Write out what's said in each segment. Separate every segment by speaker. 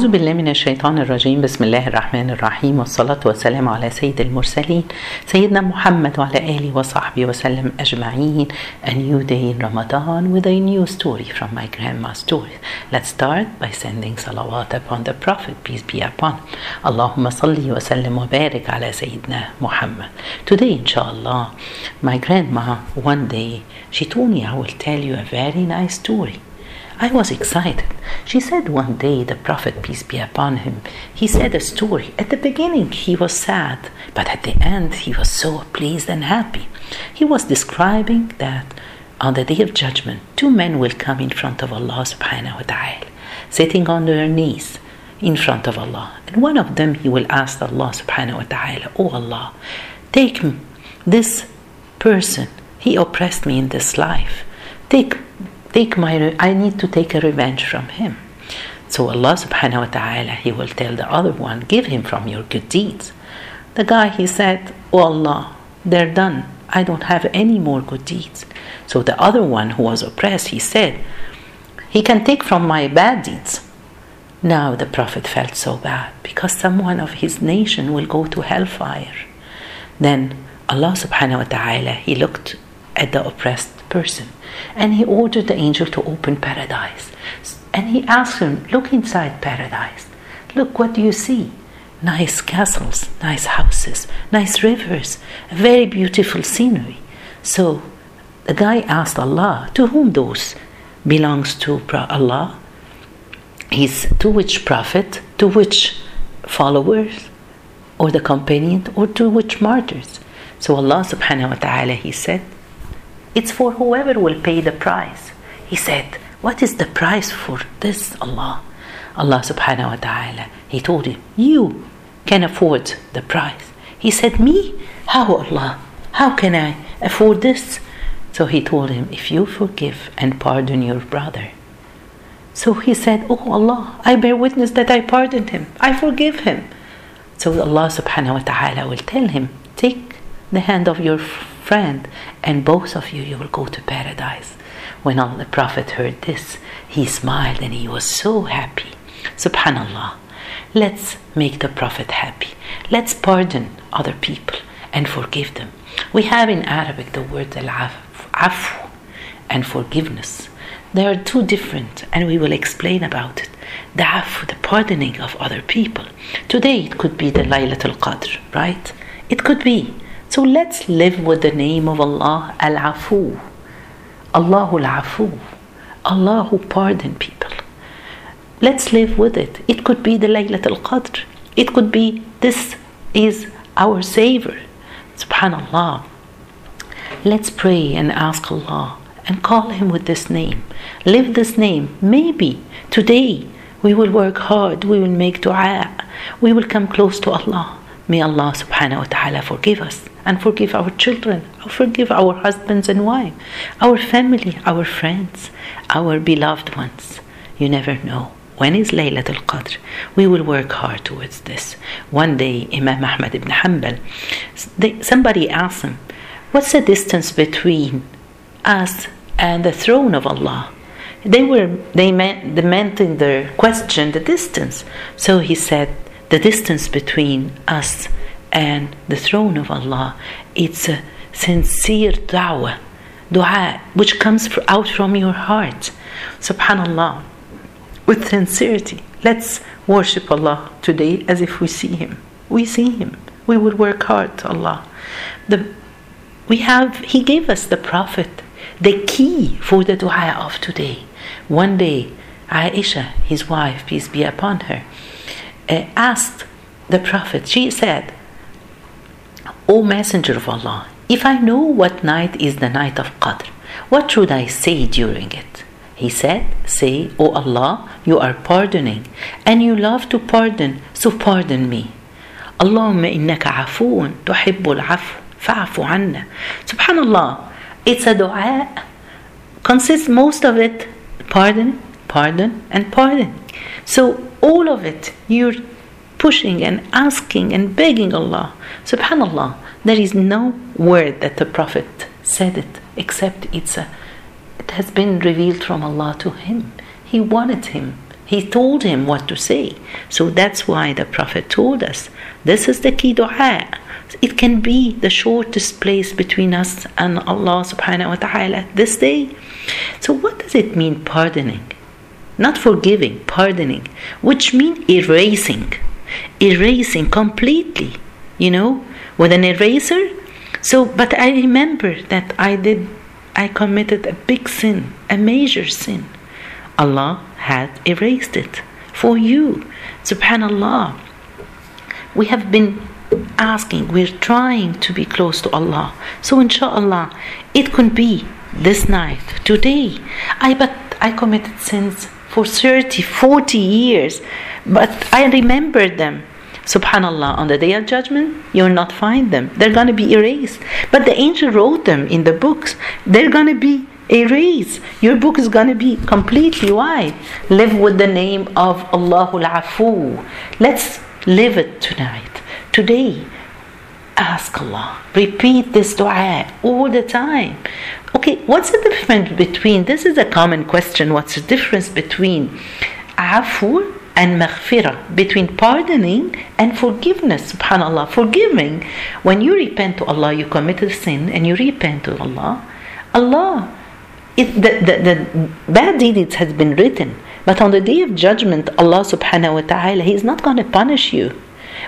Speaker 1: أعوذ بالله من الشيطان الرجيم بسم الله الرحمن الرحيم والصلاة والسلام على سيد المرسلين سيدنا محمد وعلى آله وصحبه وسلم أجمعين A new day in Ramadan with a new story from my grandma's stories Let's start by sending salawat upon the Prophet peace be upon him اللهم صل وسلم وبارك على سيدنا محمد Today inshallah my grandma one day she told me I will tell you a very nice story I was excited. She said one day, the Prophet, peace be upon him, he said a story. At the beginning, he was sad, but at the end, he was so pleased and happy. He was describing that on the day of judgment, two men will come in front of Allah subhanahu wa ta'ala, sitting on their knees in front of Allah. And one of them, he will ask Allah subhanahu wa ta'ala, Oh Allah, take this person, he oppressed me in this life. Take take my I need to take a revenge from him. So Allah subhanahu wa ta'ala he will tell the other one, give him from your good deeds. The guy he said, Oh Allah, they're done. I don't have any more good deeds. So the other one who was oppressed, he said, He can take from my bad deeds. Now the Prophet felt so bad because someone of his nation will go to hellfire. Then Allah subhanahu wa ta'ala he looked at the oppressed person. And he ordered the angel to open paradise. And he asked him look inside paradise. Look what do you see? Nice castles nice houses nice rivers very beautiful scenery. So the guy asked allah to whom those belongs to allah? He's to which prophet? To which followers? Or the companion? Or to which martyrs? So allah subhanahu wa ta'ala he said it's for whoever will pay the price. He said, What is the price for this, Allah? Allah subhanahu wa ta'ala, He told him, You can afford the price. He said, Me? How, Allah? How can I afford this? So he told him, If you forgive and pardon your brother. So he said, Oh Allah, I bear witness that I pardoned him. I forgive him. So Allah subhanahu wa ta'ala will tell him, Take the hand of your friend, and both of you, you will go to paradise. When all the Prophet heard this, he smiled and he was so happy. Subhanallah. Let's make the Prophet happy. Let's pardon other people and forgive them. We have in Arabic the word al-afu and forgiveness. They are two different, and we will explain about it. The afu, the pardoning of other people. Today it could be the Laylatul Qadr, right? It could be. So let's live with the name of Allah Al Afu. Allahul Afu. Allah who pardon people. Let's live with it. It could be the Laylatul Qadr. It could be this is our Savior. Subhanallah. Let's pray and ask Allah and call Him with this name. Live this name. Maybe today we will work hard. We will make dua. We will come close to Allah. May Allah subhanahu wa ta'ala forgive us and forgive our children, forgive our husbands and wives, our family, our friends, our beloved ones. You never know. When is Laylatul Qadr? We will work hard towards this. One day, Imam Ahmad ibn Hanbal, somebody asked him, What's the distance between us and the throne of Allah? They were they meant they meant in their question the distance. So he said, the distance between us and the throne of Allah. It's a sincere da'wah, dua, which comes out from your heart. Subhanallah, with sincerity. Let's worship Allah today as if we see Him. We see Him. We would work hard to Allah. The, we have, He gave us the Prophet, the key for the dua of today. One day, Aisha, his wife, peace be upon her, uh, asked the Prophet, she said, O Messenger of Allah, if I know what night is the night of Qadr, what should I say during it? He said, Say, O Allah, you are pardoning, and you love to pardon, so pardon me. Allahumma innaka afoon, tuhibbul afu, fa'afu anna. Subhanallah, it's a dua, consists most of it pardon, pardon, and pardon. So all of it, you're pushing and asking and begging Allah. Subhanallah, there is no word that the Prophet said it except it's a, it has been revealed from Allah to him. He wanted him. He told him what to say. So that's why the Prophet told us this is the key dua. It can be the shortest place between us and Allah subhanahu wa ta'ala this day. So, what does it mean, pardoning? Not forgiving, pardoning, which means erasing, erasing completely, you know, with an eraser. So, but I remember that I did, I committed a big sin, a major sin. Allah had erased it for you. Subhanallah. We have been asking, we're trying to be close to Allah. So inshallah, it could be this night, today. I but I committed sins for 30, 40 years, but I remember them. Subhanallah, on the day of judgment, you'll not find them. They're going to be erased. But the angel wrote them in the books. They're going to be erased. Your book is going to be completely white. Live with the name of Allahul Afu. Let's live it tonight today. Ask Allah. Repeat this dua all the time. Okay, what's the difference between this is a common question. What's the difference between afu and maghfirah, between pardoning and forgiveness? Subhanallah. Forgiving, when you repent to Allah, you committed a sin and you repent to Allah, Allah it, the, the, the bad deeds has been written. But on the day of judgment, Allah subhanahu wa ta'ala, He is not going to punish you.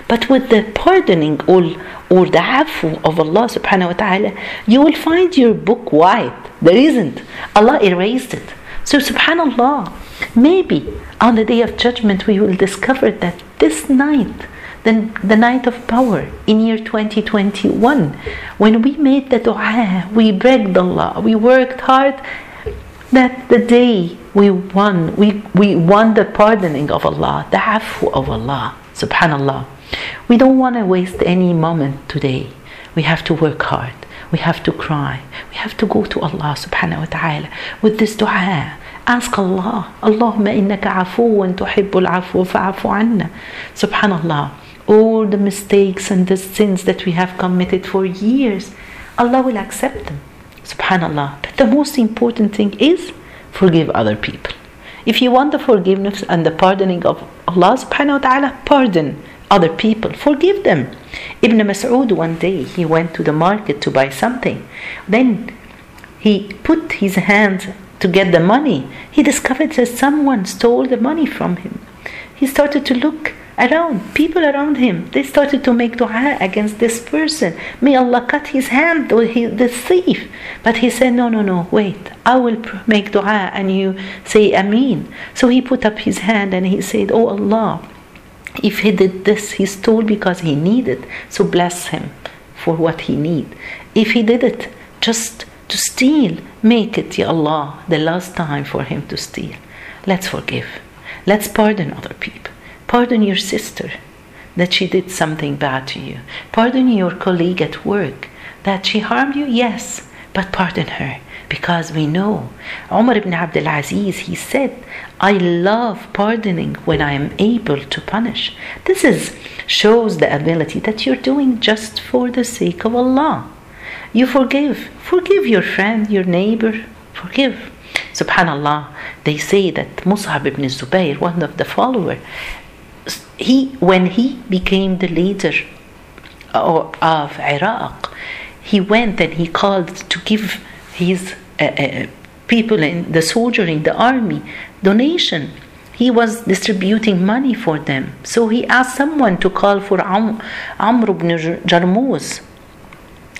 Speaker 1: But with the pardoning or, or the afu of Allah subhanahu wa ta'ala, you will find your book white. There isn't. Allah erased it. So subhanallah, maybe on the day of judgment we will discover that this night, the, the night of power in year 2021, when we made the dua, we begged Allah, we worked hard, that the day we won, we, we won the pardoning of Allah, the afu of Allah, subhanallah. We don't want to waste any moment today. We have to work hard. We have to cry. We have to go to Allah subhanahu wa ta'ala with this dua. Ask Allah, Allahumma innaka afuwan tuhibbul afwa fa'afu anna. Subhanallah. All the mistakes and the sins that we have committed for years, Allah will accept them. Subhanallah. But the most important thing is forgive other people. If you want the forgiveness and the pardoning of Allah subhanahu wa ta'ala, pardon other people. Forgive them. Ibn Mas'ud one day he went to the market to buy something. Then he put his hand to get the money. He discovered that someone stole the money from him. He started to look around, people around him. They started to make dua against this person. May Allah cut his hand or he, the thief. But he said, No, no, no, wait. I will make dua and you say Ameen. So he put up his hand and he said, Oh Allah, if he did this, he stole because he needed. So bless him for what he need. If he did it just to steal, make it, Ya Allah, the last time for him to steal. Let's forgive. Let's pardon other people. Pardon your sister that she did something bad to you. Pardon your colleague at work that she harmed you. Yes, but pardon her because we know. Umar ibn Abdul Aziz he said I love pardoning when I am able to punish. This is shows the ability that you're doing just for the sake of Allah. You forgive. Forgive your friend your neighbor. Forgive. Subhanallah. They say that Mus'ab ibn Zubayr one of the follower he when he became the leader of Iraq he went and he called to give his uh, uh, people in the soldier in the army donation. He was distributing money for them. So he asked someone to call for Am- amr ibn jarmuz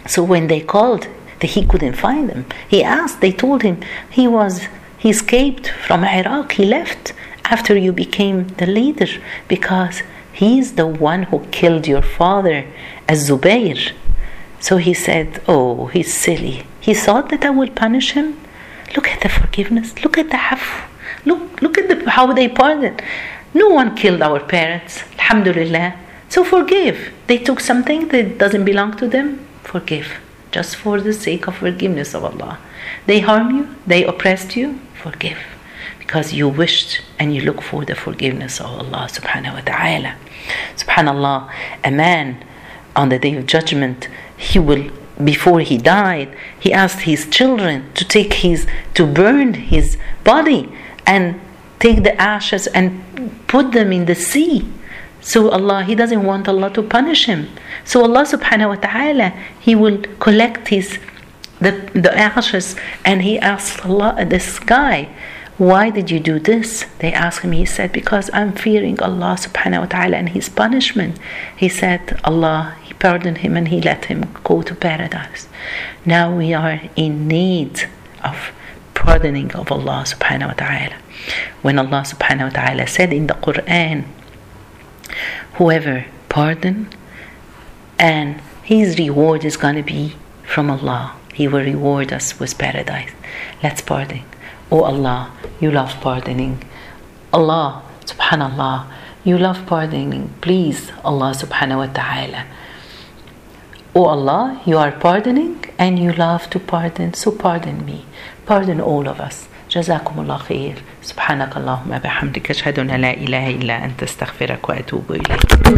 Speaker 1: so when they called he couldn't find them. He asked they told him he was he escaped from iraq. He left after you became the leader because he's the one who killed your father as zubair so he said oh he's silly he thought that I will punish him. Look at the forgiveness. Look at the afu. Look, look at the, how they pardon. No one killed our parents. Alhamdulillah. So forgive. They took something that doesn't belong to them. Forgive. Just for the sake of forgiveness of Allah. They harm you. They oppressed you. Forgive. Because you wished and you look for the forgiveness of Allah subhanahu wa ta'ala. Subhanallah. A man on the day of judgment, he will before he died, he asked his children to take his to burn his body and take the ashes and put them in the sea. So Allah, He doesn't want Allah to punish him. So Allah subhanahu wa ta'ala, He will collect his the, the ashes and he asked Allah uh, the sky, why did you do this? They asked him, he said, because I'm fearing Allah subhanahu wa ta'ala and his punishment. He said, Allah, pardoned him and he let him go to paradise. Now we are in need of pardoning of Allah subhanahu wa ta'ala. When Allah subhanahu wa ta'ala said in the Quran, whoever pardon and his reward is going to be from Allah. He will reward us with paradise. Let's pardon. Oh Allah, you love pardoning. Allah, subhanallah, you love pardoning. Please, Allah subhanahu wa ta'ala. Oh Allah, you are pardoning and you love to pardon, so pardon me. Pardon all of us. جزاكم الله خير سبحانك اللهم بحمدك أشهد أن لا إله إلا أنت استغفرك وأتوب إليك